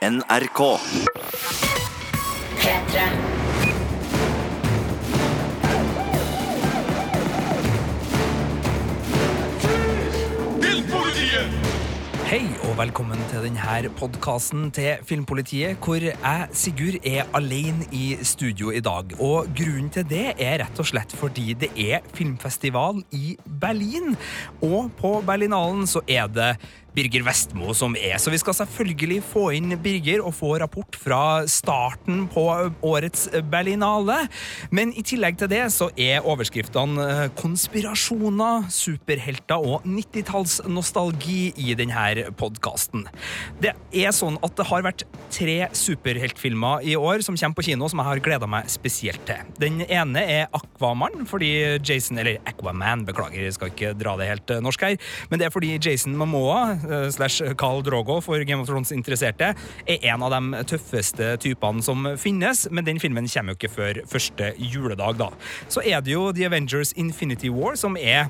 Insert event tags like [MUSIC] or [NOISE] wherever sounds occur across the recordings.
NRK. P3. Hei og velkommen til denne podkasten til Filmpolitiet, hvor jeg, Sigurd, er alene i studio i dag. Og grunnen til det er rett og slett fordi det er filmfestival i Berlin. Og på Berlinalen så er det Birger Vestmo som er. Så vi skal selvfølgelig få inn Birger og få rapport fra starten på årets Berlinale. Men i tillegg til det så er overskriftene eh, konspirasjoner, superhelter og 90-tallsnostalgi i denne podkasten. Det er sånn at det har vært tre superheltfilmer i år som kommer på kino, som jeg har gleda meg spesielt til. Den ene er Aquaman, fordi Jason Eller Aquaman, beklager, jeg skal ikke dra det helt eh, norsk her. Men det er fordi Jason Momoa eh, slash Carl Drogo for Game of Thrones-interesserte er en av de tøffeste typene som finnes, men den filmen kommer jo ikke før første juledag, da. Så er det jo The Avengers Infinity War som er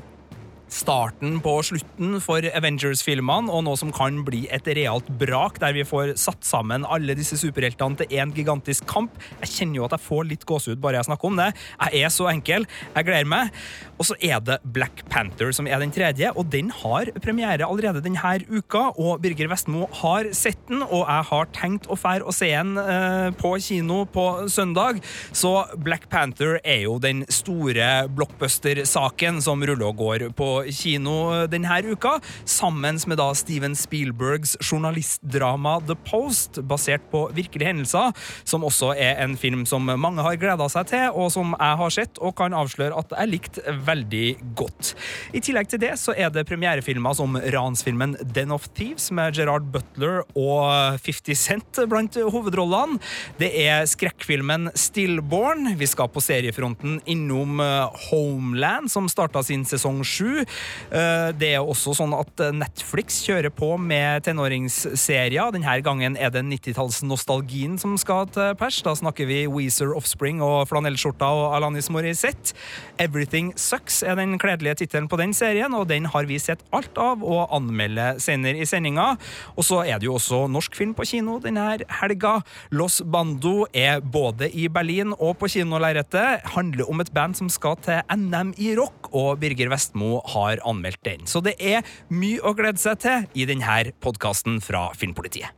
starten på slutten for Avengers-filmene, og noe som kan bli et realt brak, der vi får satt sammen alle disse superheltene til én gigantisk kamp. Jeg kjenner jo at jeg får litt gåsehud bare jeg snakker om det. Jeg er så enkel. Jeg gleder meg. Og så er det Black Panther som er den tredje, og den har premiere allerede denne uka. Og Birger Vestmo har sett den, og jeg har tenkt å fære og se den eh, på kino på søndag. Så Black Panther er jo den store blockbuster-saken som ruller og går på kino denne uka, sammen med da Steven Spielbergs journalistdrama The Post, basert på virkelige hendelser, som også er en film som mange har gleda seg til, og som jeg har sett, og kan avsløre at jeg likte veldig godt. I tillegg til det så er det premierefilmer som ransfilmen Den of Thieves med Gerard Butler og 50 Cent blant hovedrollene. Det er skrekkfilmen Stillborn. Vi skal på seriefronten innom eh, Homeland, som starta sin sesong sju. Eh, Det er også sånn at Netflix kjører på med tenåringsserier. Denne gangen er det 90-tallsnostalgien som skal til pers. Da snakker vi Weezer Offspring og flanellskjorta og Alanis Morissette. Everything Sucks er den kledelige tittelen på den serien, og den har vi sett alt av og anmelder senere i sendinga. Og så er det jo også norsk film på kino denne helga. Los Bando er både i Berlin og på kinolerretet. Handler om et band som skal til NM i rock, og Birger Vestmo har anmeldt den. Så det er mye å glede seg til i denne podkasten fra Filmpolitiet.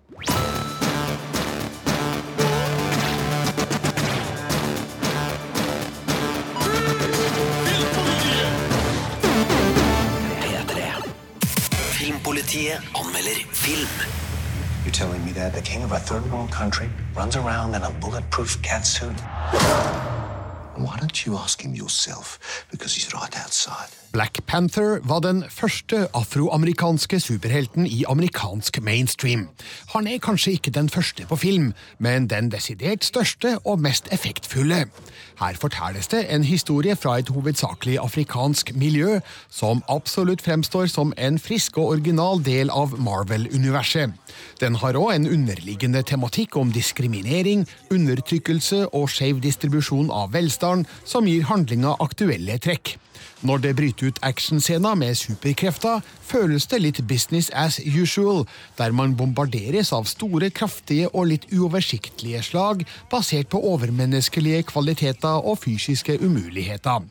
Filmpolitiet anmelder film. You're telling me that the king of a third world country runs around in a bulletproof catsuit? Black Panther var den første afroamerikanske superhelten i amerikansk mainstream. Han er kanskje ikke den første på film, men den desidert største og mest effektfulle. Her fortelles det en historie fra et hovedsakelig afrikansk miljø, som absolutt fremstår som en frisk og original del av Marvel-universet. Den har òg en underliggende tematikk om diskriminering, undertrykkelse og skeiv distribusjon av velstand, som gir handlinga aktuelle trekk. Når det bryter ut actionscener med superkrefter, føles det litt business as usual, der man bombarderes av store, kraftige og litt uoversiktlige slag, basert på overmenneskelige kvaliteter og fysiske umuligheter.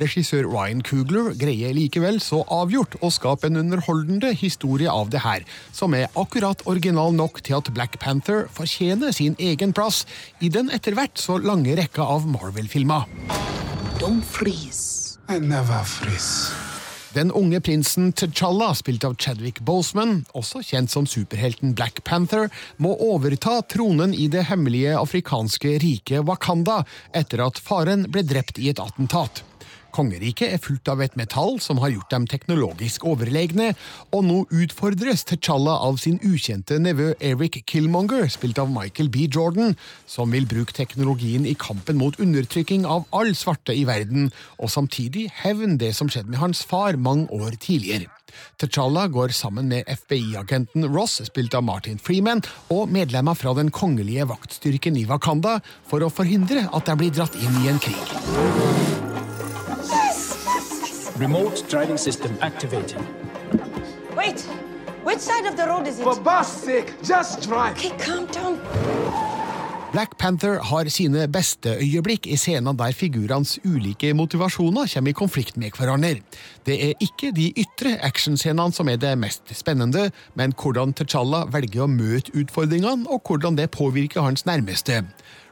Regissør Ryan Coogler greier likevel så avgjort å skape en underholdende historie av det her, som er akkurat original nok til at Black Panther fortjener sin egen plass i den etter hvert så lange rekka av Marvel-filmer. Don't freeze. I never freeze. Den unge prinsen T'Challa, spilt av Chadwick Boseman, også kjent som superhelten Black Panther, må overta tronen i det hemmelige afrikanske riket Wakanda etter at faren ble drept i et attentat. Kongeriket er fullt av et metall som har gjort dem teknologisk overlegne, og nå utfordres T'Challa av sin ukjente nevø Eric Killmonger, spilt av Michael B. Jordan, som vil bruke teknologien i kampen mot undertrykking av all svarte i verden, og samtidig hevne det som skjedde med hans far mange år tidligere. T'Challa går sammen med FBI-agenten Ross, spilt av Martin Freeman, og medlemmer fra den kongelige vaktstyrken i Wakanda for å forhindre at de blir dratt inn i en krig. Remote driving system activated. Wait! Which side of the road is it? For bus sake, just drive. Okay, calm down. Black Panther har sine beste øyeblikk i scenene der figurenes ulike motivasjoner kommer i konflikt med hverandre. Det er ikke de ytre actionscenene som er det mest spennende, men hvordan T'Challa velger å møte utfordringene, og hvordan det påvirker hans nærmeste.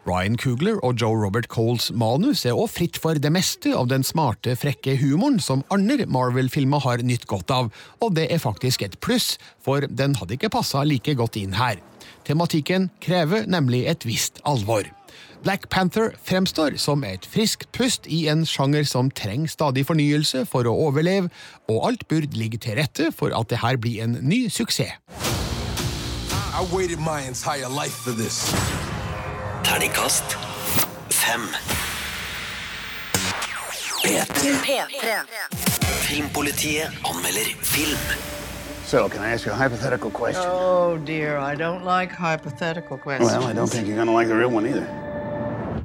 Ryan Coogler og Joe Robert Coles manus er også fritt for det meste av den smarte, frekke humoren som andre Marvel-filmer har nytt godt av, og det er faktisk et pluss, for den hadde ikke passa like godt inn her. Tematikken krever nemlig et visst alvor. Black Panther fremstår som et friskt pust i en sjanger som trenger stadig fornyelse for å overleve, og alt burde ligge til rette for at det her blir en ny suksess. I waited my entire life for this. Terningkast fem. P3. Filmpolitiet anmelder film. So, can I ask you a hypothetical question? Oh dear, I don't like hypothetical questions. Well, I don't think you're gonna like the real one either.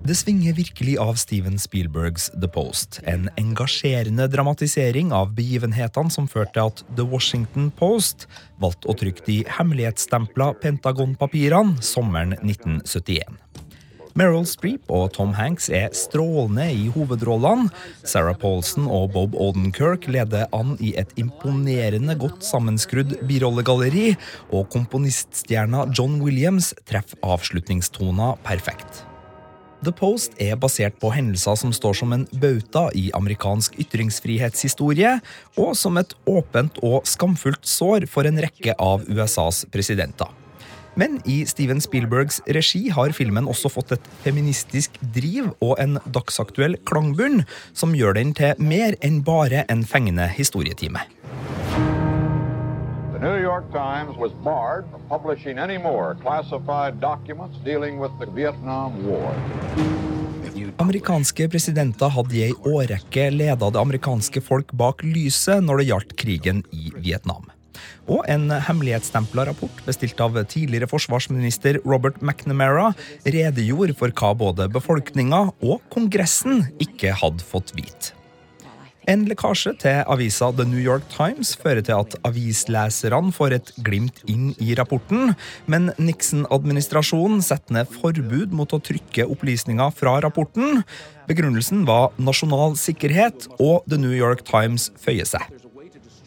Det svinger virkelig av Steven Spielbergs The Post. En engasjerende dramatisering av begivenhetene som førte til at The Washington Post valgte å trykke de hemmelighetsstempla Pentagon-papirene sommeren 1971. Meryl Streep og Tom Hanks er strålende i hovedrollene. Sarah Paulson og Bob Odenkirk leder an i et imponerende godt sammenskrudd birollegalleri, og komponiststjerna John Williams treffer avslutningstona perfekt. The Post er basert på hendelser som står som en bauta i amerikansk ytringsfrihetshistorie, og som et åpent og skamfullt sår for en rekke av USAs presidenter. Men i Steven Spielbergs regi har filmen også fått et feministisk driv og en dagsaktuell klangbunn som gjør den til mer enn bare en fengende historietime. The New York Times was barred from publishing any more classified documents dealing with the Vietnam War. Amerikanske presidenter hadde i ei årrekke leda det amerikanske folk bak lyset når det gjaldt krigen i Vietnam. Og en hemmelighetsstempla rapport bestilt av tidligere forsvarsminister Robert McNamara redegjorde for hva både befolkninga og Kongressen ikke hadde fått vite. En lekkasje til avisa The New York Times fører til at avisleserne får et glimt inn i rapporten, men Nixon-administrasjonen setter ned forbud mot å trykke opplysninger fra rapporten. Begrunnelsen var nasjonal sikkerhet, og The New York Times føyer seg.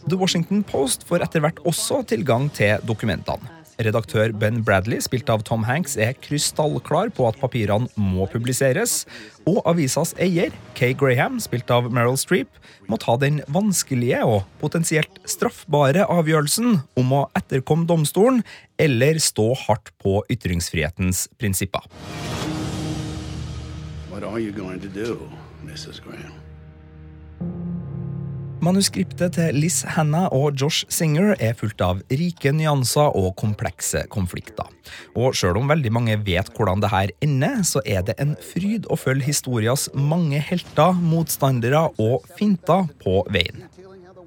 The Washington Post får etter hvert også tilgang til dokumentene. Redaktør Ben Bradley, spilt av Tom Hanks, er krystallklar på at papirene må publiseres. Og avisas eier, Kay Graham, spilt av Meryl Streep, må ta den vanskelige og potensielt straffbare avgjørelsen om å etterkomme domstolen eller stå hardt på ytringsfrihetens prinsipper. What are you going Mrs. Graham? Manuskriptet til Liz Hannah og Josh Singer er fullt av rike nyanser og komplekse konflikter. Og sjøl om veldig mange vet hvordan det her ender, så er det en fryd å følge historias mange helter, motstandere og finter på veien.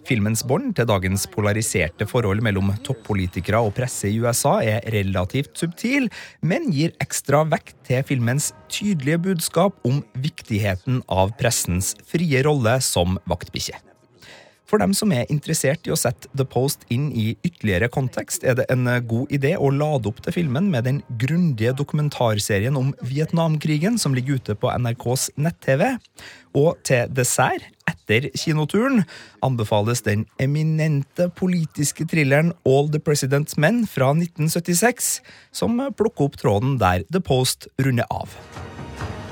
Filmens bånd til dagens polariserte forhold mellom toppolitikere og presse i USA er relativt subtil, men gir ekstra vekt til filmens tydelige budskap om viktigheten av pressens frie rolle som vaktbikkje. For dem som er interessert i å sette The Post inn i ytterligere kontekst, er det en god idé å lade opp til filmen med den grundige dokumentarserien om Vietnamkrigen som ligger ute på NRKs nett-TV. Og til dessert, etter kinoturen, anbefales den eminente politiske thrilleren All the President's Men fra 1976, som plukker opp tråden der The Post runder av.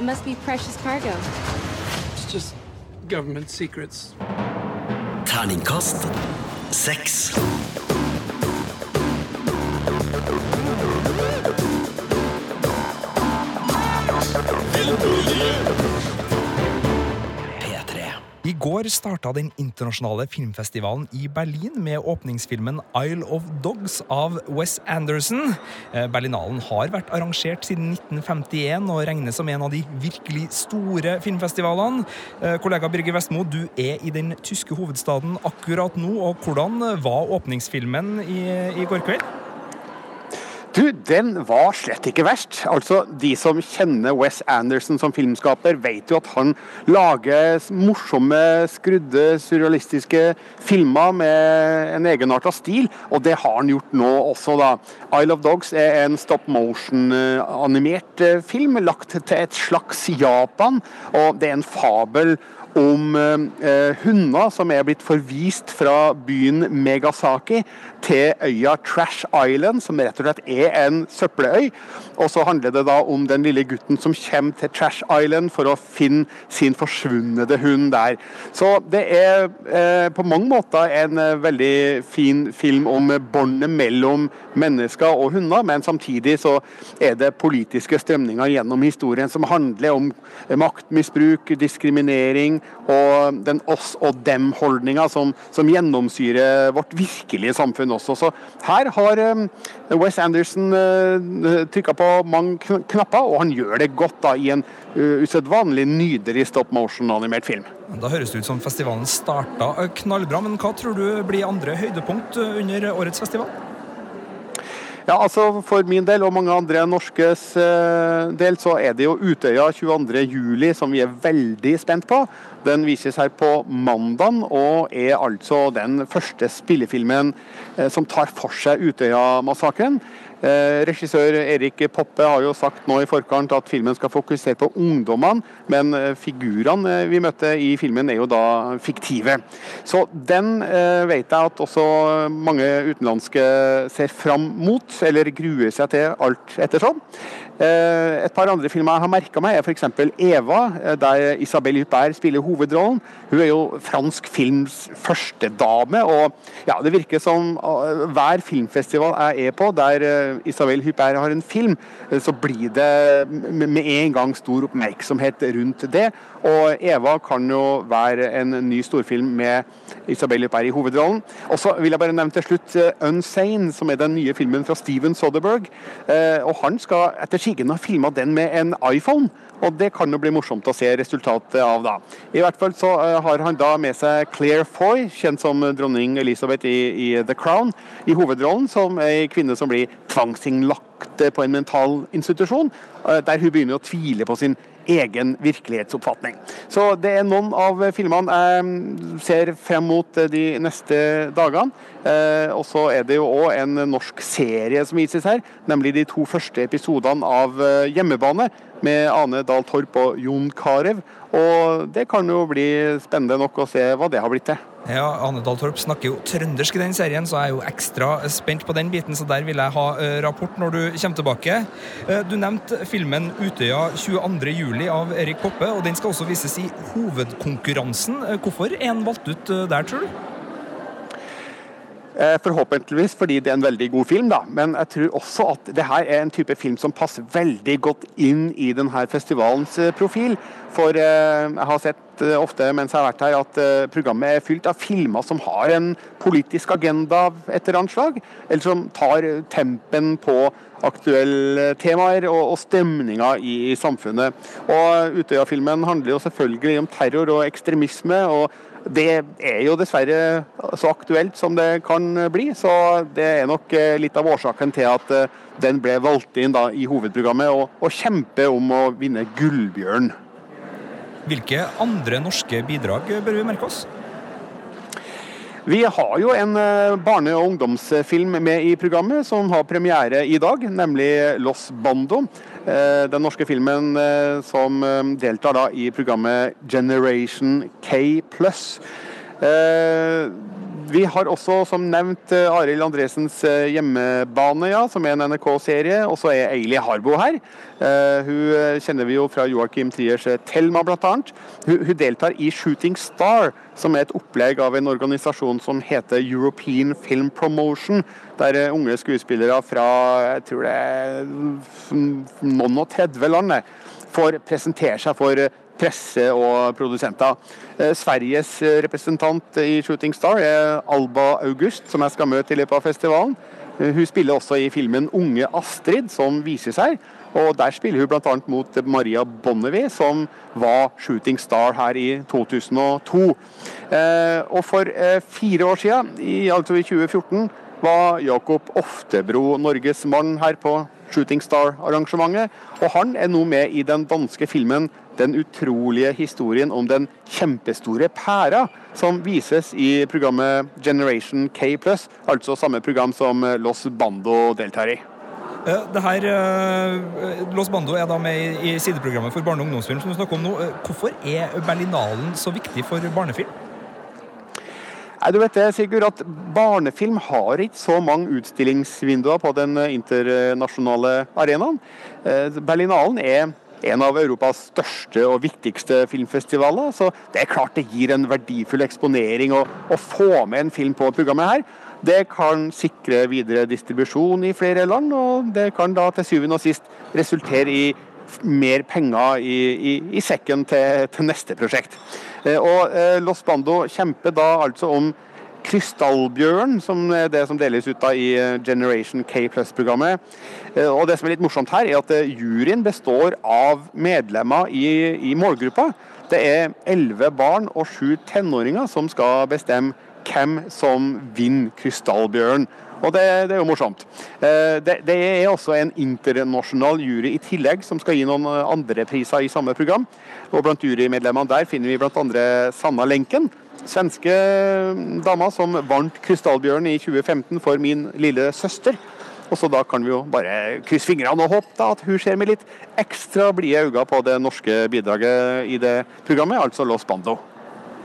Must be precious cargo. It's just government secrets. Terningkast seks. I går starta den internasjonale filmfestivalen i Berlin med åpningsfilmen Isle of Dogs av Wes Anderson. Eh, Berlinalen har vært arrangert siden 1951 og regnes som en av de virkelig store filmfestivalene. Eh, Kollega Birger Vestmo, du er i den tyske hovedstaden akkurat nå. og Hvordan var åpningsfilmen i, i går kveld? Du, den var slett ikke verst. Altså, De som kjenner Wes Anderson som filmskaper, vet jo at han lager morsomme, skrudde, surrealistiske filmer med en egenarta stil, og det har han gjort nå også, da. Isle of Dogs er en stop motion-animert eh, film lagt til et slags Japan, og det er en fabel om eh, hunder som er blitt forvist fra byen Megasaki til øya Trash Island, som rett og slett er en søppeløy. Og så handler det da om den lille gutten som kommer til Trash Island for å finne sin forsvunne hund der. Så det er eh, på mange måter en eh, veldig fin film om båndet mellom mennesker og hunder, men samtidig så er det politiske strømninger gjennom historien som handler om maktmisbruk, diskriminering og den oss og dem-holdninga som, som, gjennomsyrer vårt virkelige samfunn også. Så her har um, Wes Anderson uh, trykka på mange knapper, og han gjør det godt da, i en uh, usedvanlig nydelig stop motion-animert film. Da høres det ut som festivalen starta knallbra, men hva tror du blir andre høydepunkt under årets festival? Ja, altså For min del og mange andre norskes eh, del, så er det jo Utøya 22.07 som vi er veldig spent på. Den vises her på mandag, og er altså den første spillefilmen eh, som tar for seg Utøya-massakren. Eh, regissør Erik Poppe har jo sagt nå i forkant at filmen skal fokusere på ungdommene, men eh, figurene eh, vi møtte i filmen er jo da fiktive. Så den vet jeg at også mange utenlandske ser fram mot, eller gruer seg til alt ettersom. Et par andre filmer jeg har merka meg, er f.eks. Eva, der Isabel Huppert spiller hovedrollen. Hun er jo fransk films førstedame, og ja, det virker som hver filmfestival jeg er på, der Isabel Huppert har en film, eh, så blir det med en gang stor oppmerksomhet rundt det. Og Eva kan jo være en ny storfilm med Isabel Huppert i hovedrollen. Og så vil jeg bare nevne til slutt eh, 'Unsane', som er den nye filmen fra Steven Soderberg. Eh, og han skal etter sigende ha filma den med en iPhone. Og det kan jo bli morsomt å se resultatet av, da. I hvert fall så har han da med seg Claire Foy, kjent som dronning Elisabeth i, i The Crown, i hovedrollen, som ei kvinne som blir tvangsinnlagt på en mental institusjon, eh, der hun begynner å tvile på sin egen virkelighetsoppfatning. Så det er noen av filmene jeg mm, ser frem mot eh, de neste dagene. Eh, og så er det jo òg en norsk serie som vises her, nemlig de to første episodene av Hjemmebane med Ane Dahl Torp og Jon Carew. Og det kan jo bli spennende nok å se hva det har blitt til. Ja, Ane Dahl Torp snakker jo trøndersk i den serien, så jeg er jo ekstra spent på den biten. Så der vil jeg ha uh, rapport når du kommer tilbake. Uh, du nevnte filmen 'Utøya 22.07' av Erik Poppe, og den skal også vises i hovedkonkurransen. Uh, hvorfor er den valgt ut der, tror du? Eh, forhåpentligvis fordi det er en veldig god film, da. men jeg tror også at det her er en type film som passer veldig godt inn i denne festivalens eh, profil. For eh, jeg har sett ofte mens jeg har vært her at programmet er fylt av filmer som har en politisk agenda av et eller annet slag, eller som tar tempen på aktuelle temaer og, og i, i, samfunnet. Og Utøya-filmen handler jo selvfølgelig om terror og ekstremisme. og det er jo dessverre så aktuelt som det kan bli. Så det er nok eh, litt av årsaken til at eh, den ble valgt inn da, i hovedprogrammet, og, og kjempe om å vinne Gullbjørn. Hvilke andre norske bidrag bør vi merke oss? Vi har jo en eh, barne- og ungdomsfilm med i programmet som har premiere i dag, nemlig Los Bando. Eh, den norske filmen eh, som deltar da i programmet Generation K pluss. Vi har også, som nevnt, eh, Arild Andresens eh, hjemmebane, ja, som er en NRK-serie. Og så er Eili Harbo her. Hun kjenner vi jo fra Joakim Triers Thelma, bl.a. Hun, hun deltar i Shooting Star, som er et opplegg av en organisasjon som heter European Film Promotion. Der unge skuespillere fra jeg tror det er noen og 30 land får presentere seg for presse og produsenter. Eh, Sveriges representant i Shooting Star er Alba August, som jeg skal møte i løpet av festivalen. Eh, hun spiller også i filmen 'Unge Astrid', som vises her. Og Der spiller hun bl.a. mot Maria Bonnevie, som var shooting star her i 2002. Eh, og For fire år siden, altså i 2014, var Jakob Oftebro Norges mann her på Shooting Star-arrangementet. Og han er nå med i den danske filmen 'Den utrolige historien om den kjempestore pæra', som vises i programmet Generation K+, altså samme program som Los Bando deltar i. Eh, Det her, eh, Los Bando er da med i sideprogrammet for barne- og ungdomsfilm. som vi snakker om nå. Eh, Hvorfor er Berlinalen så viktig for barnefilm? Nei, du vet det, Sigurd, at Barnefilm har ikke så mange utstillingsvinduer på den eh, internasjonale arenaen. Eh, Berlinalen er en av Europas største og viktigste filmfestivaler. Så det er klart det gir en verdifull eksponering å, å få med en film på programmet her. Det kan sikre videre distribusjon i flere land, og det kan da til syvende og sist resultere i mer penger i, i, i sekken til, til neste prosjekt. Eh, Og eh, Los Bando kjemper da altså om krystallbjørn, som er det som deles ut da i eh, Generation K Plus-programmet. Og det som er litt morsomt her, er at juryen består av medlemmer i, i målgruppa. Det er elleve barn og sju tenåringer som skal bestemme hvem som vinner krystallbjørn. Og det, det er jo morsomt. Eh, Det, det er også en internasjonal jury i tillegg, som skal gi noen eh, andre priser i samme program. Og blant jurymedlemmene der finner vi andre Sanna Lenken. Svenske eh, dama som vant krystallbjørn i 2015 for min lille søster. Og så da kan vi jo bare krysse fingrene og håpe da at hun ser med litt ekstra blide øyne på det norske bidraget i det programmet, altså Los Bando.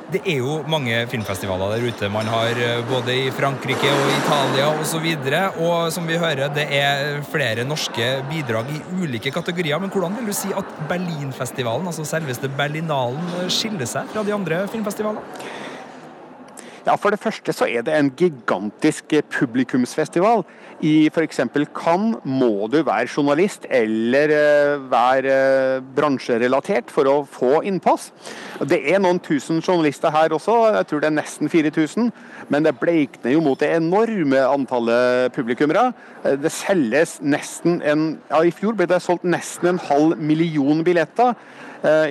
Det er jo mange filmfestivaler der ute. Man har eh, både i Frankrike og Italia osv. Og, så og som vi hører, det er flere norske bidrag i ulike kategorier. Men hvordan vil du si at Berlinfestivalen, altså selveste Berlinalen, eh, skiller seg fra de andre filmfestivalene? Ja, For det første så er det en gigantisk eh, publikumsfestival. I f.eks. Cannes må du være journalist eller eh, være eh, bransjerelatert for å få innpass. Det er noen tusen journalister her også, jeg tror det er nesten 4000. Men det bleikner jo mot det enorme antallet publikummere. Det selges nesten en Ja, i fjor ble det solgt nesten en halv million billetter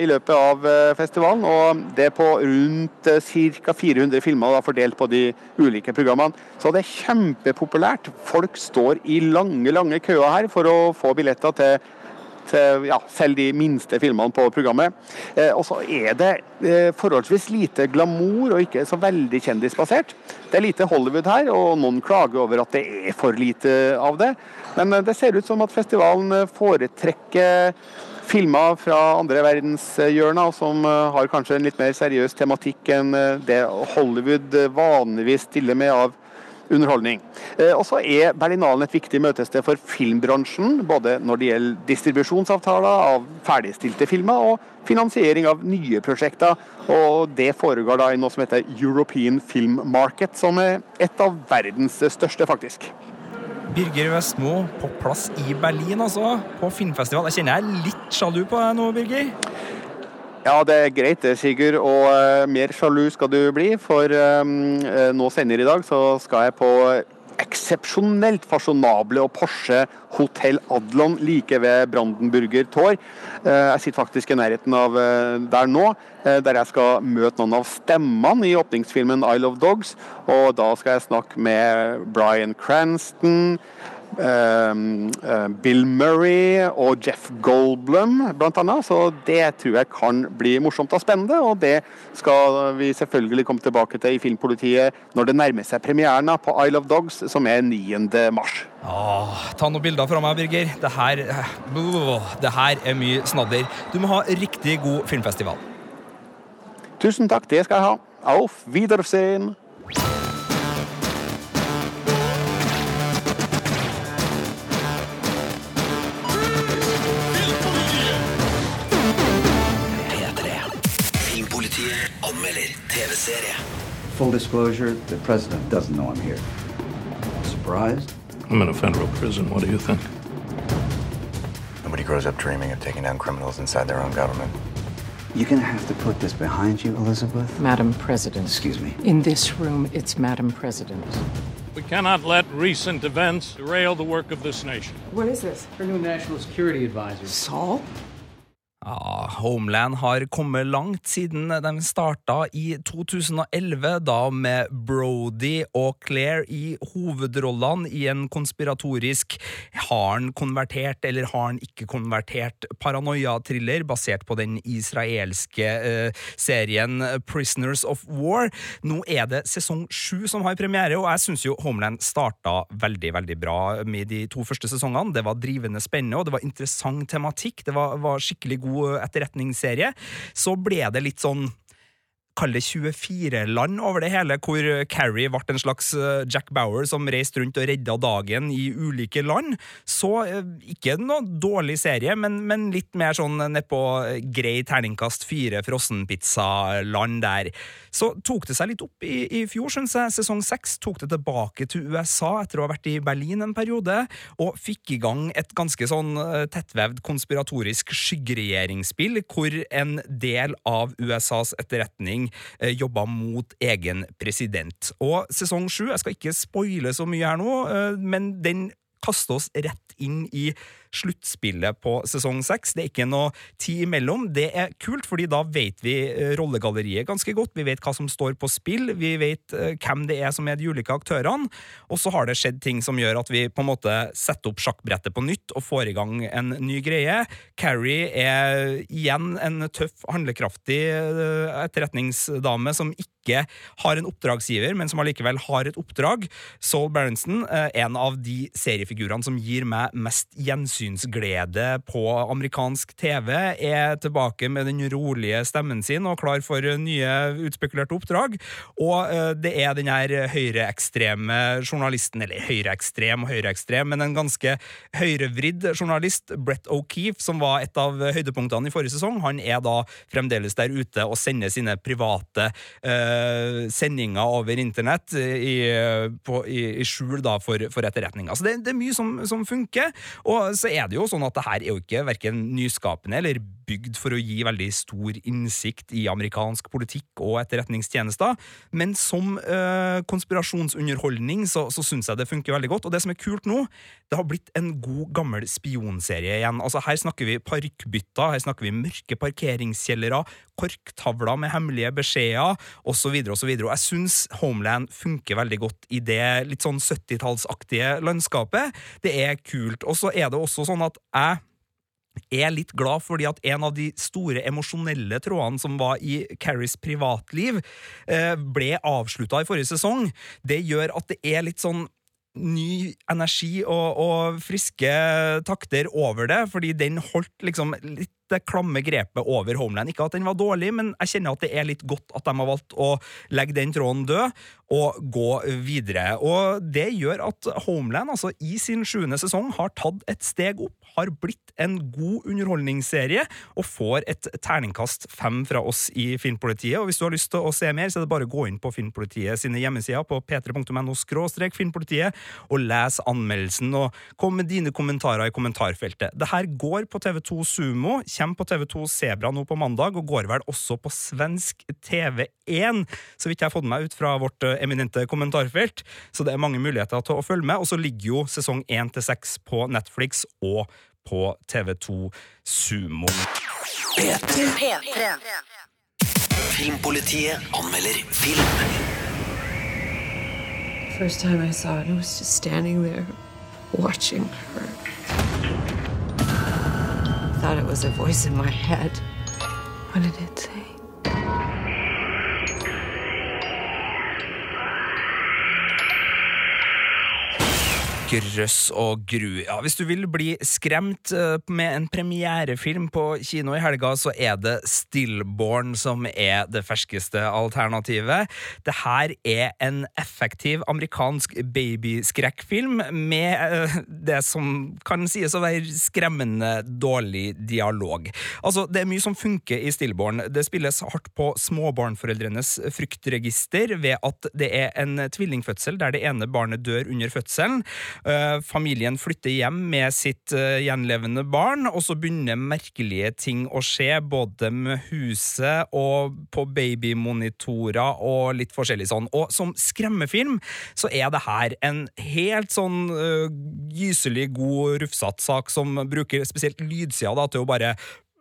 i løpet av eh, festivalen. Og det på rundt ca. 400 filmer da, fordelt på de ulike programmene. Så det er kjempepopulært. Folk står i lange, lange køer her for å få billetter til ja, selv de minste filmene på programmet. Eh, og så er det eh, forholdsvis lite glamour og ikke så veldig kjendisbasert. Det er lite Hollywood her, og noen klager over at det er for lite av det. Men eh, det ser ut som at festivalen eh, foretrekker filmer fra andre verdenshjørner som eh, har kanskje en litt mer seriøs tematikk enn eh, det Hollywood eh, vanligvis stiller med av underholdning. Og så er Berlinalen et viktig møtested for filmbransjen, både når det gjelder distribusjonsavtaler av ferdigstilte filmer og finansiering av nye prosjekter. Og det foregår da i noe som heter European Film Market, som er et av verdens største, faktisk. Birger Vestmo på plass i Berlin, altså. På filmfestival. Jeg kjenner jeg er litt sjalu på deg nå, Birger. Ja, det er greit det, Sigurd. Og uh, mer sjalu skal du bli, for um, nå senere i dag så skal jeg på eksepsjonelt fasjonable og Porsche Hotell Adlon like ved Brandenburger Tor. Eh, Jeg sitter faktisk i nærheten av eh, der nå, eh, der jeg skal møte noen av stemmene i åpningsfilmen 'I Love Dogs. Og da skal jeg snakke med Bryan Cranston, Bill Murray og Jeff Goldblum, annet. Så det tror jeg kan bli morsomt og spennende, og det skal vi selvfølgelig komme tilbake til i Filmpolitiet når det nærmer seg premieren på Isle of Dogs, som er 9. mars. Åh, ta noen bilder fra meg, Birger. Det her, eh, det her er mye snadder. Du må ha riktig god filmfestival. Tusen takk, det skal jeg ha. Auf Wiedersehen. Anmelder TV-serie. Full disclosure, the president doesn't know I'm here. Surprised? I'm in a federal prison. What do you think? Nobody grows up dreaming of taking down criminals inside their own government. You're gonna have to put this behind you, Elizabeth. Madam President. Excuse me. In this room, it's Madam President. We cannot let recent events derail the work of this nation. What is this? Her new national security advisor. Saul? Ja, Homeland har kommet langt siden de starta i 2011, da med Brody og Claire i hovedrollene i en konspiratorisk har han konvertert eller har han ikke konvertert paranoia-thriller basert på den israelske eh, serien Prisoners of War. Nå er det sesong sju som har premiere, og jeg syns jo Homeland starta veldig, veldig bra med de to første sesongene. Det var drivende spennende, og det var interessant tematikk. Det var, var skikkelig god etterretningsserie, så ble det litt sånn Kall det 24 land over det hele, hvor Carrie ble en slags eh, Jack Bauer som reiste rundt og redda dagen i ulike land. Så eh, ikke noe dårlig serie, men, men litt mer sånn nedpå grei terningkast fire frossenpizzaland der. Så tok det seg litt opp i, i fjor, syns jeg. Sesong seks tok det tilbake til USA etter å ha vært i Berlin en periode, og fikk i gang et ganske sånn eh, tettvevd konspiratorisk skyggeregjeringsspill, hvor en del av USAs etterretning eh, jobba mot egen president. Og sesong sju, jeg skal ikke spoile så mye her nå, eh, men den kaster oss rett inn i sluttspillet på sesong seks. Det er ikke noe tid imellom. Det er kult, fordi da vet vi eh, rollegalleriet ganske godt. Vi vet hva som står på spill, vi vet eh, hvem det er som er de ulike aktørene. Og så har det skjedd ting som gjør at vi på en måte setter opp sjakkbrettet på nytt og får i gang en ny greie. Carrie er igjen en tøff, handlekraftig eh, etterretningsdame som ikke har en oppdragsgiver, men som allikevel har et oppdrag. Saul Berenson, en av de seriefigurene som gir meg mest gjensynsglede på amerikansk TV, er tilbake med den rolige stemmen sin og klar for nye utspekulerte oppdrag. Og eh, det er den her høyreekstreme journalisten, eller høyreekstrem og høyreekstrem, men en ganske høyrevridd journalist, Brett O'Keefe, som var et av høydepunktene i forrige sesong. Han er da fremdeles der ute og sender sine private uh, sendinger over internett i, på, i, i skjul da for, for etterretninga. Så det, det, er mye som, som funker. Og så er det jo sånn at det her er jo ikke verken nyskapende eller bygd for å gi veldig stor innsikt i amerikansk politikk og etterretningstjenester, men som eh, konspirasjonsunderholdning så, så syns jeg det funker veldig godt. Og det som er kult nå, det har blitt en god, gammel spionserie igjen. Altså Her snakker vi parkbytter, her snakker vi mørke parkeringskjellere, korktavler med hemmelige beskjeder, osv., osv. Og jeg syns Homeland funker veldig godt i det litt sånn 70-tallsaktige landskapet. Det er kult. Og så er det også sånn at jeg er litt glad fordi at en av de store emosjonelle trådene som var i Carries privatliv, eh, ble avslutta i forrige sesong. Det gjør at det er litt sånn ny energi og, og, friske takter over det, fordi den holdt liksom litt det klamme grepet over Homeland. Ikke at den var dårlig, men jeg kjenner at det er litt godt at de har valgt å legge den tråden død og gå videre. Og det gjør at Homeland altså i sin sjuende sesong har tatt et steg opp, har blitt en god underholdningsserie og får et terningkast fem fra oss i Filmpolitiet. Og hvis du har lyst til å se mer, så er det bare å gå inn på Filmpolitiet sine hjemmesider på p3.no filmpolitiet og les anmeldelsen og kom med dine kommentarer i kommentarfeltet. Det her går på TV2 Sumo kommer på TV2 Sebra nå på mandag, og går vel også på svensk TV1, så vidt jeg har fått meg ut fra vårt eh, eminente kommentarfelt. Så det er mange muligheter til å følge med. Og så ligger jo sesong 1 til 6 på Netflix og på TV2 Sumo. P3. Filmpolitiet anmelder film. First time I saw it, I was just standing there watching her. Thought it was a voice in my head. What did it say? Grøss og gru. Ja, hvis du vil bli skremt eh, med en premierefilm på kino i helga, så er det Stillborn som er det ferskeste alternativet. Det her er en effektiv amerikansk babyskrekkfilm med uh, det som kan sies å være skremmende dårlig dialog. Altså, det er mye som funker i Stillborn. Det spilles hardt på småbarnforeldrenes fryktregister ved at det er en tvillingfødsel der det ene barnet dør under fødselen. Eh, familien flytter hjem med sitt eh, gjenlevende barn, og så begynner merkelige ting å skje, både med huset og på babymonitorer og litt forskjellig sånn. Og som skremmefilm så er det her en helt sånn uh, gyselig god rufsete sak som bruker spesielt lydsida da, til å bare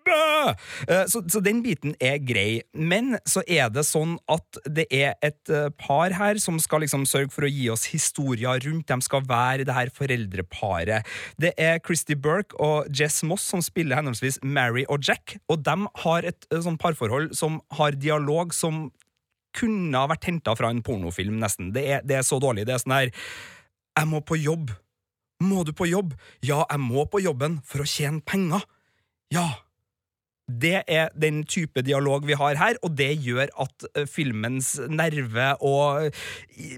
Bø! Eh, Så, så den biten er grei. Men så er det sånn at det er et eh, par her som skal liksom sørge for å gi oss historier rundt. De skal være det her foreldreparet. Det er Christy Burke og Jess Moss som spiller henholdsvis Mary og Jack, og de har et eh, sånn parforhold som har dialog som kunne ha vært henta fra en pornofilm, nesten. Det er, det er så dårlig. Det er sånn her Jeg må på jobb. Må du på jobb? Ja, jeg må på jobben for å tjene penger. Ja. Det er den type dialog vi har her, og det gjør at eh, filmens nerve og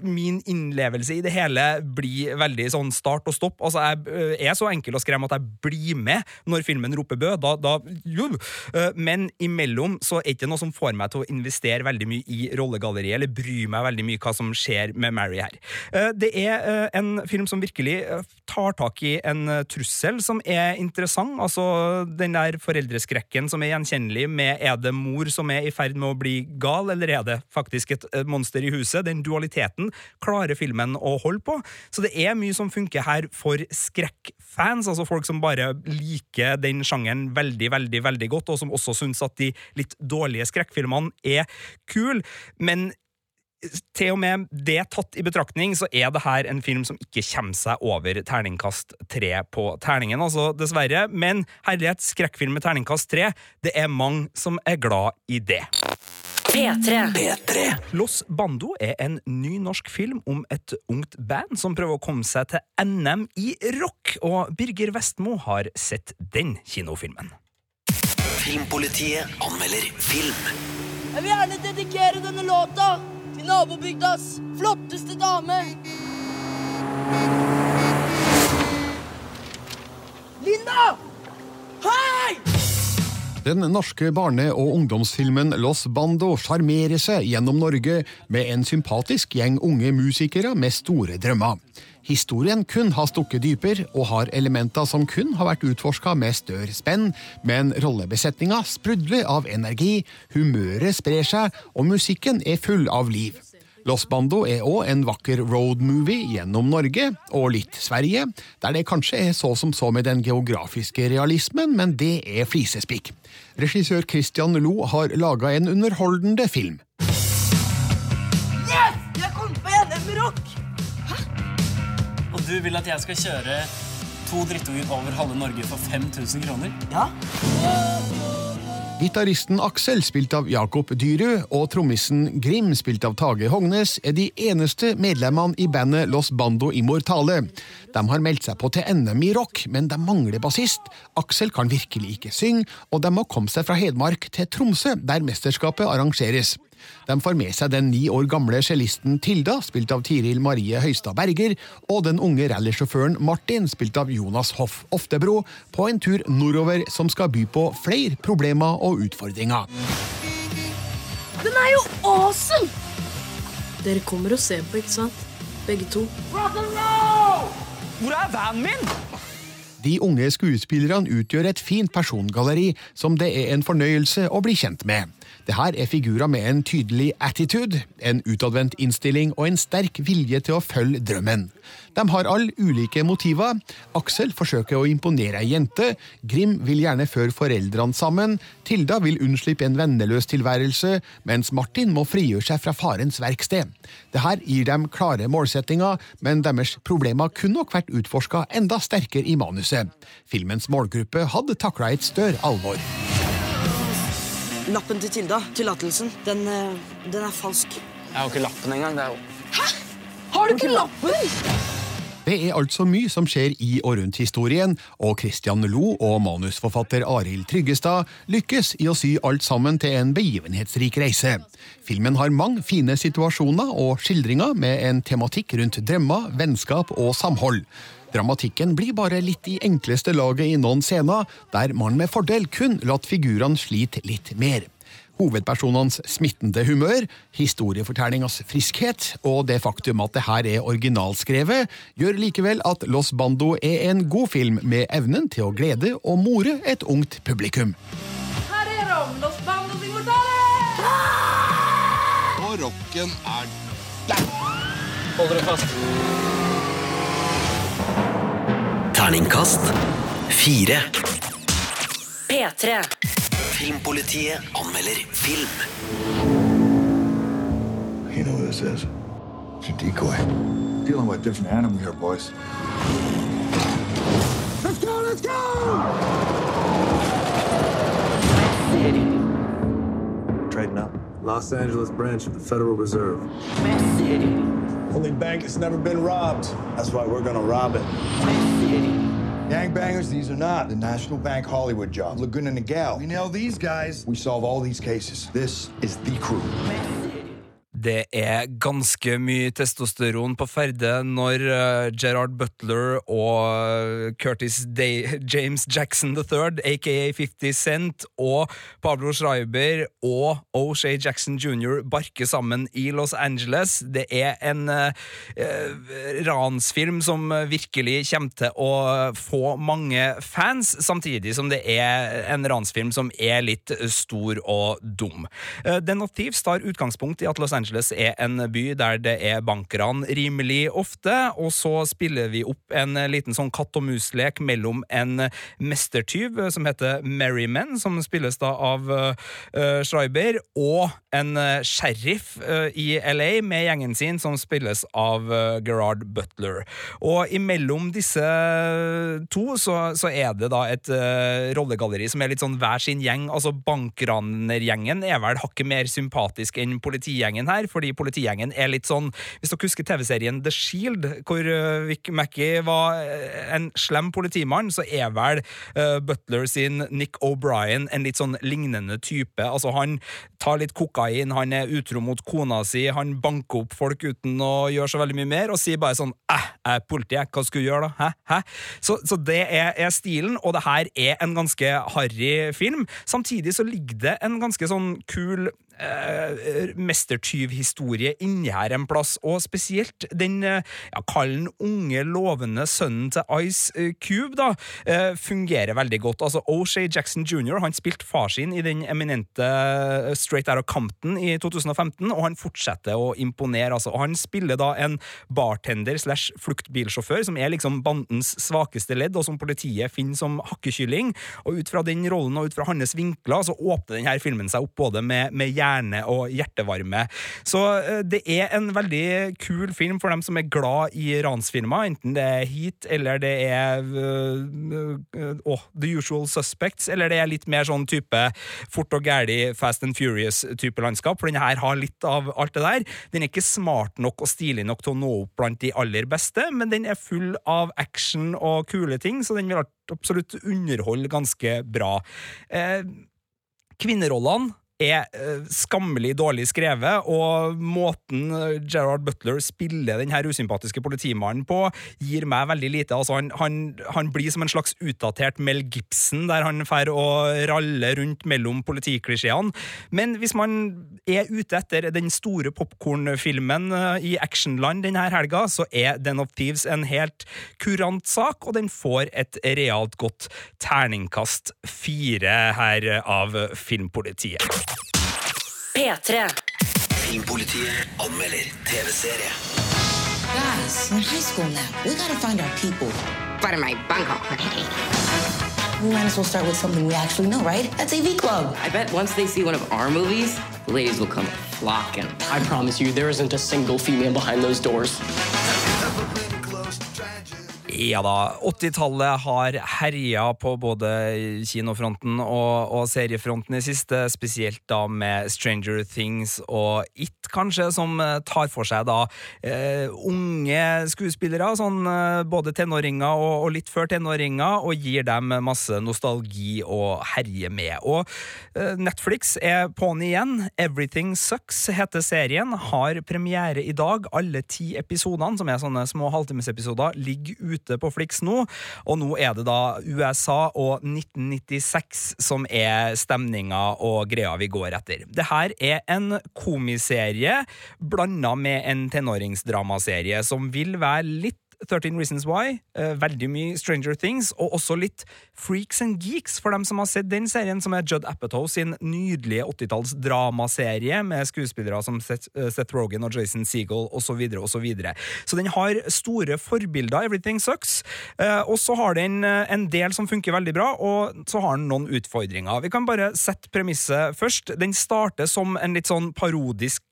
min innlevelse i det hele blir veldig sånn start og stopp. Altså, jeg eh, er så enkel å skremme at jeg blir med når filmen roper bø. Da, da jo. Eh, Men imellom så er det ikke noe som får meg til å investere veldig mye i rollegalleriet, eller bry meg veldig mye hva som skjer med Mary her. Eh, Det er eh, en film som virkelig eh, tar tak i en eh, trussel som er interessant. Altså den der foreldreskrekken som er gjenkjennelig med er det mor som er i ferd med å bli gal, eller er det faktisk et monster i huset? Den dualiteten klarer filmen å holde på. Så det er mye som funker her for skrekkfans, altså folk som bare liker den sjangeren veldig, veldig, veldig godt, og som også syns at de litt dårlige skrekkfilmene er kule. Men til og med det tatt i betraktning, så er det her en film som ikke kommer seg over terningkast tre på terningen, altså, dessverre. Men herlighet, skrekkfilm med terningkast tre, det er mange som er glad i det. P3. Los Bando er en ny norsk film om et ungt band som prøver å komme seg til NM i rock, og Birger Vestmo har sett den kinofilmen. Filmpolitiet anmelder film. Jeg vil gjerne dedikere denne låta til nabobygdas flotteste dame. Linda! Hei! Den norske barne- og ungdomsfilmen Los Bando sjarmerer seg gjennom Norge med en sympatisk gjeng unge musikere med store drømmer. Historien kun har stukket dyper og har elementer som kun har vært utforska med større spenn, men rollebesetninga sprudler av energi, humøret sprer seg, og musikken er full av liv. Los Bando er òg en vakker roadmovie gjennom Norge, og litt Sverige, der det kanskje er så som så med den geografiske realismen, men det er flisespikk. Regissør Christian Lo har laga en underholdende film. Yes! Jeg kom på NM rock! Du vil at jeg skal kjøre to drittunger over halve Norge for 5000 kroner? Ja. Gitaristen Aksel, spilt av Jakob Dyrud, og trommisen Grim, spilt av Tage Hognes, er de eneste medlemmene i bandet Los Bando Immortale. De har meldt seg på til NM i rock, men de mangler bassist. Aksel kan virkelig ikke synge, og de må komme seg fra Hedmark til Tromsø, der mesterskapet arrangeres. De får med seg den ni år gamle cellisten Tilda, spilt av Tiril Marie Høistad Berger, og den unge rallysjåføren Martin, spilt av Jonas Hoff Oftebro, på en tur nordover som skal by på flere problemer og utfordringer. Den er jo awesome! Dere kommer og ser på, ikke sant? Begge to. Hvor er vanen min? De unge skuespillerne utgjør et fint persongalleri som det er en fornøyelse å bli kjent med. Det her er figurer med en tydelig attitude, en utadvendt innstilling og en sterk vilje til å følge drømmen. De har alle ulike motiver. Aksel forsøker å imponere ei jente, Grim vil gjerne føre foreldrene sammen, Tilda vil unnslippe en venneløs tilværelse, mens Martin må frigjøre seg fra farens verksted. Dette gir dem klare målsettinger, men deres problemer kunne nok vært utforska enda sterkere i manuset. Filmens målgruppe hadde takla et større alvor. Lappen til Tilda, tillatelsen, den, eh, den er falsk. Jeg har ikke lappen engang. Det er jo Har du ikke lappen? Det er altså mye som skjer i og rundt historien, og Christian Lo og manusforfatter Arild Tryggestad lykkes i å sy alt sammen til en begivenhetsrik reise. Filmen har mange fine situasjoner og skildringer med en tematikk rundt drømmer, vennskap og samhold. Dramatikken blir bare litt i enkleste laget i noen scener, der man med fordel kun latt figurene slite litt mer. Hovedpersonenes smittende humør, historiefortellingas friskhet og det faktum at det her er originalskrevet, gjør likevel at Los Bando er en god film med evnen til å glede og more et ungt publikum. Her er de, Los Bandos immortale! Og rocken er Hold dere fast. Terningkast fire. P3. Filmpolitiet anmelder film. You know who this is? It's a decoy. Dealing with a different animal here, boys. Let's go, let's go! Trading up. Los Angeles branch of the Federal Reserve. City. Only bank that's never been robbed. That's why we're gonna rob it. Gangbangers, these are not the National Bank Hollywood job. Laguna Niguel. We nail these guys, we solve all these cases. This is the crew. Det er ganske mye testosteron på ferde når uh, Gerard Butler og Curtis Day [LAUGHS] James Jackson III, aka 50 Cent, og Pablo Schreiber og O'Shay Jackson jr. barker sammen i Los Angeles. Det er en uh, ransfilm som virkelig kommer til å få mange fans, samtidig som det er en ransfilm som er litt stor og dum. Uh, Den of Thieves tar utgangspunkt i at Los Angeles er en by der det er bankran rimelig ofte, og så spiller vi opp en liten sånn katt og mus-lek mellom en mestertyv som heter Merryman, som spilles da av uh, Schreiber, og en uh, sheriff uh, i LA med gjengen sin, som spilles av uh, Gerard Butler. Og imellom disse to så, så er det da et uh, rollegalleri som er litt sånn hver sin gjeng. Altså Bankranergjengen er vel hakket mer sympatisk enn politigjengen her, fordi politigjengen er litt sånn Hvis dere husker TV-serien The Shield, hvor uh, Vic Mackey var uh, en slem politimann, så er vel uh, Butler sin Nick O'Brien en litt sånn lignende type. Altså Han tar litt kokain, han er utro mot kona si, han banker opp folk uten å gjøre så veldig mye mer, og sier bare sånn æh, jeg er politi, jeg, hva skulle du gjøre da? Hæ? Hæ? Så, så det er, er stilen, og det her er en ganske harry film. Samtidig så ligger det en ganske sånn kul eh, mestertyvhistorie inni her en plass, og spesielt den eh, ja, kall den unge, lovende sønnen til Ice eh, Cube da, eh, fungerer veldig godt. Altså O'Shay Jackson jr. han spilte far sin i den eminente Straight Out of Compton i 2015, og han fortsetter å imponere. Altså. Og han spiller da en bartender slash fluktbilsjåfør, som er liksom bandens svakeste ledd, og som politiet finner som hakkekylling. Og ut fra den rollen og ut fra hans vinkler så åpner denne filmen seg opp både med, med hjerne og hjertevarme. Så eh, det er en veldig kul film for dem som er glad i ransfilmer, enten det er Heat eller det er oh, The Usual Suspects, eller det er litt mer sånn type fort og gæli Fast and Furious-type landskap, for denne her har litt av alt det der. Den er ikke smart nok og stilig nok til å nå opp blant de aller beste, men den er full av action og kule ting, så den vil absolutt underholde ganske bra. Eh, kvinnerollene er uh, skammelig dårlig skrevet, og måten Gerard Butler spiller den her usympatiske politimannen på, gir meg veldig lite. Altså, han, han, han blir som en slags utdatert Mel Gibson, der han får å ralle rundt mellom politiklisjeene. Men hvis man er ute etter den store popkornfilmen uh, i actionland denne helga, så er Den of Thieves en helt kurant sak, og den får et realt godt terningkast fire her av Filmpolitiet. P3. Filmpolitiet anmelder TV-serie. Guys, in high school now, we gotta find our people. But in my Bangkok, We might as well start with something we actually know, right? That's AV Club. I bet once they see one of our movies, the ladies will come flocking. I promise you, there isn't a single female behind those doors. Ja da, 80-tallet har herja på både kinofronten og, og, seriefronten i siste, spesielt da med Stranger Things og It, kanskje, som tar for seg da eh, unge skuespillere, sånn eh, både tenåringer og, og, litt før tenåringer, og gir dem masse nostalgi å herje med. Og eh, Netflix er på'n igjen. Everything Sucks heter serien, har premiere i dag. Alle ti episodene, som er sånne små halvtimesepisoder, ligger ute ute på Flix nå, og nå er det da USA og 1996 som er stemninga og greia vi går etter. Det her er en komiserie blanda med en tenåringsdramaserie som vil være litt 13 Reasons Why, eh, veldig mye Stranger Things, og også litt Freaks and Geeks, for dem som har sett den serien, som er Judd Apatow sin nydelige 80-talls dramaserie med skuespillere som Seth, eh, Seth Rogen og Jason Segel osv. Så, videre, og så, videre. så den har store forbilder, Everything Sucks, eh, og så har den en del som funker veldig bra, og så har den noen utfordringer. Vi kan bare sette premisset først. Den starter som en litt sånn parodisk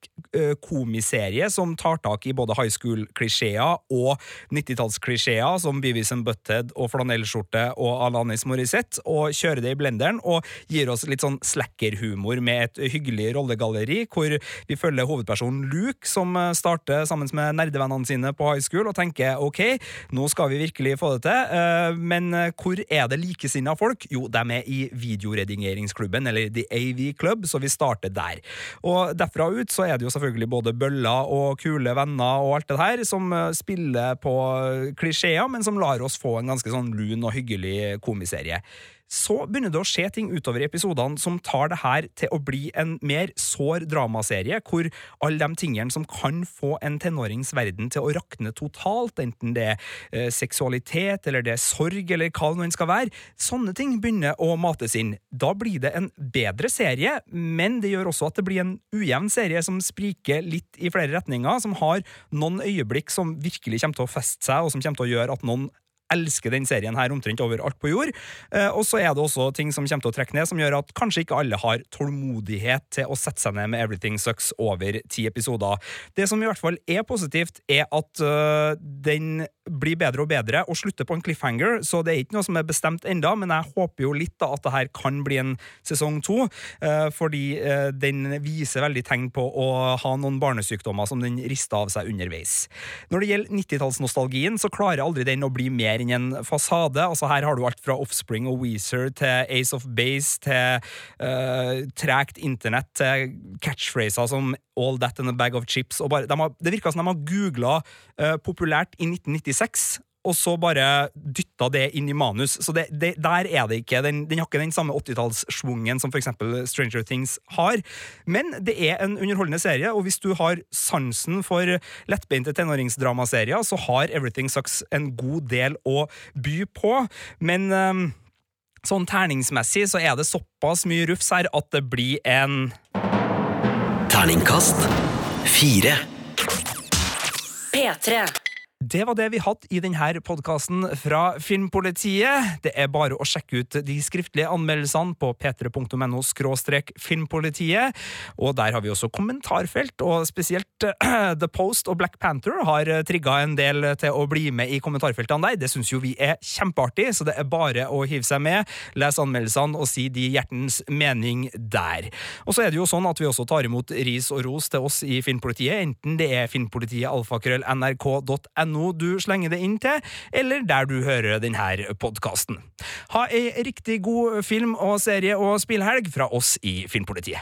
komiserie som tar tak i både high school-klisjeer og 90-tallsklisjeer som Beavis and Butthead og flanellskjorte og Alanis Morissette, og kjører det i blenderen og gir oss litt sånn slackerhumor med et hyggelig rollegalleri, hvor vi følger hovedpersonen Luke, som starter sammen med nerdevennene sine på high school og tenker ok, nå skal vi virkelig få det til, eh, men hvor er det likesinna folk? Jo, de er i videoredigeringsklubben, eller The AV Club, så vi starter der. Og derfra ut så er det jo selvfølgelig både bøller og kule venner og alt det her som spiller på klisjeer, men som lar oss få en ganske sånn lun og hyggelig komiserie så begynner det å skje ting utover i episodene som tar det her til å bli en mer sår dramaserie, hvor alle de tingene som kan få en tenårings verden til å rakne totalt, enten det er eh, seksualitet, eller det er sorg, eller hva det nå skal være, sånne ting begynner å mates inn. Da blir det en bedre serie, men det gjør også at det blir en ujevn serie som spriker litt i flere retninger, som har noen øyeblikk som virkelig kommer til å feste seg, og som kommer til å gjøre at noen elsker den serien her omtrent overalt på jord. Eh, og så er det også ting som kommer til å trekke ned, som gjør at kanskje ikke alle har tålmodighet til å sette seg ned med Everything Sucks over ti episoder. Det som i hvert fall er positivt, er at uh, den blir bedre og bedre og slutter på en cliffhanger, så det er ikke noe som er bestemt enda, men jeg håper jo litt da at det her kan bli en sesong to, uh, fordi uh, den viser veldig tegn på å ha noen barnesykdommer som den rister av seg underveis. Når det gjelder 90-tallsnostalgien, så klarer aldri den å bli mer enn en fasade. Altså Her har du alt fra Offspring og Weezer til Ace of Base til uh, tregt internett til catchphraser som All That in a Bag of Chips. Bare, de har, det virker som de har googla uh, populært i 1996 og så bare dytta det inn i manus. Så det, det, der er det ikke. Den, den har ikke den samme 80-tallssvungen som f.eks. Stranger Things har. Men det er en underholdende serie, og hvis du har sansen for lettbeinte tenåringsdramaserier, så har Everything Sucks en god del å by på. Men um, sånn terningsmessig så er det såpass mye rufs her at det blir en Terningkast fire. P3. Det var det vi hadde i denne podkasten fra Filmpolitiet. Det er bare å sjekke ut de skriftlige anmeldelsene på p3.no filmpolitiet. Og der har vi også kommentarfelt, og spesielt uh, The Post og Black Panther har trigga en del til å bli med i kommentarfeltene der. Det syns jo vi er kjempeartig, så det er bare å hive seg med, lese anmeldelsene og si de hjertens mening der. Og så er det jo sånn at vi også tar imot ris og ros til oss i Filmpolitiet, enten det er filmpolitiet alfakrøll nrk.no no du slenger det inn til, eller der du hører denne podkasten. Ha ei riktig god film- og serie- og spillhelg fra oss i Filmpolitiet.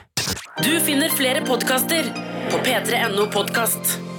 Du finner flere podkaster på p3.no podkast.